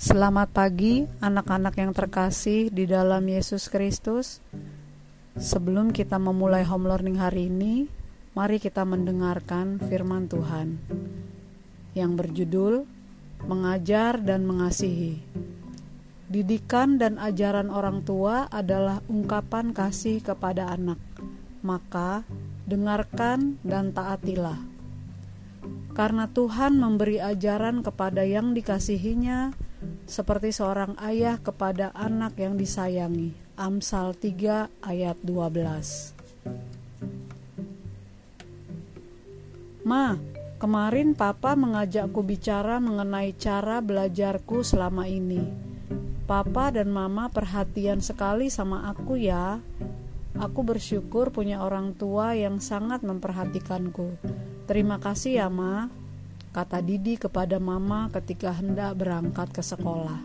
Selamat pagi, anak-anak yang terkasih di dalam Yesus Kristus. Sebelum kita memulai home learning hari ini, mari kita mendengarkan firman Tuhan yang berjudul "Mengajar dan Mengasihi". Didikan dan ajaran orang tua adalah ungkapan kasih kepada anak, maka dengarkan dan taatilah. Karena Tuhan memberi ajaran kepada yang dikasihinya, seperti seorang ayah kepada anak yang disayangi. Amsal 3 ayat 12. Ma, kemarin papa mengajakku bicara mengenai cara belajarku selama ini. Papa dan mama perhatian sekali sama aku ya. Aku bersyukur punya orang tua yang sangat memperhatikanku. Terima kasih ya, Ma kata Didi kepada Mama ketika hendak berangkat ke sekolah.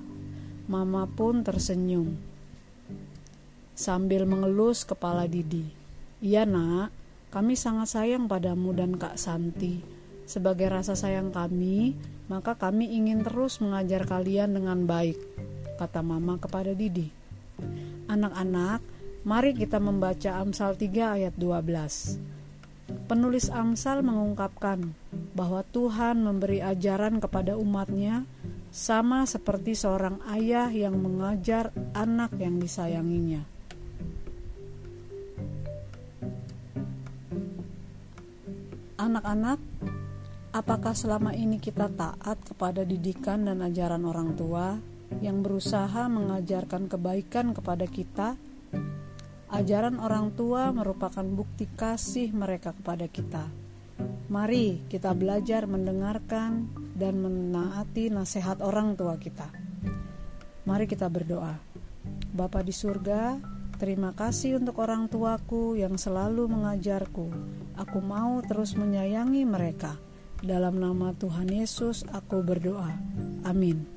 Mama pun tersenyum sambil mengelus kepala Didi. Iya nak, kami sangat sayang padamu dan Kak Santi. Sebagai rasa sayang kami, maka kami ingin terus mengajar kalian dengan baik, kata Mama kepada Didi. Anak-anak, mari kita membaca Amsal 3 ayat 12. Penulis Amsal mengungkapkan bahwa Tuhan memberi ajaran kepada umatnya sama seperti seorang ayah yang mengajar anak yang disayanginya. Anak-anak, apakah selama ini kita taat kepada didikan dan ajaran orang tua yang berusaha mengajarkan kebaikan kepada kita? Ajaran orang tua merupakan bukti kasih mereka kepada kita. Mari kita belajar mendengarkan dan menaati nasihat orang tua kita. Mari kita berdoa. Bapa di surga, terima kasih untuk orang tuaku yang selalu mengajarku. Aku mau terus menyayangi mereka. Dalam nama Tuhan Yesus, aku berdoa. Amin.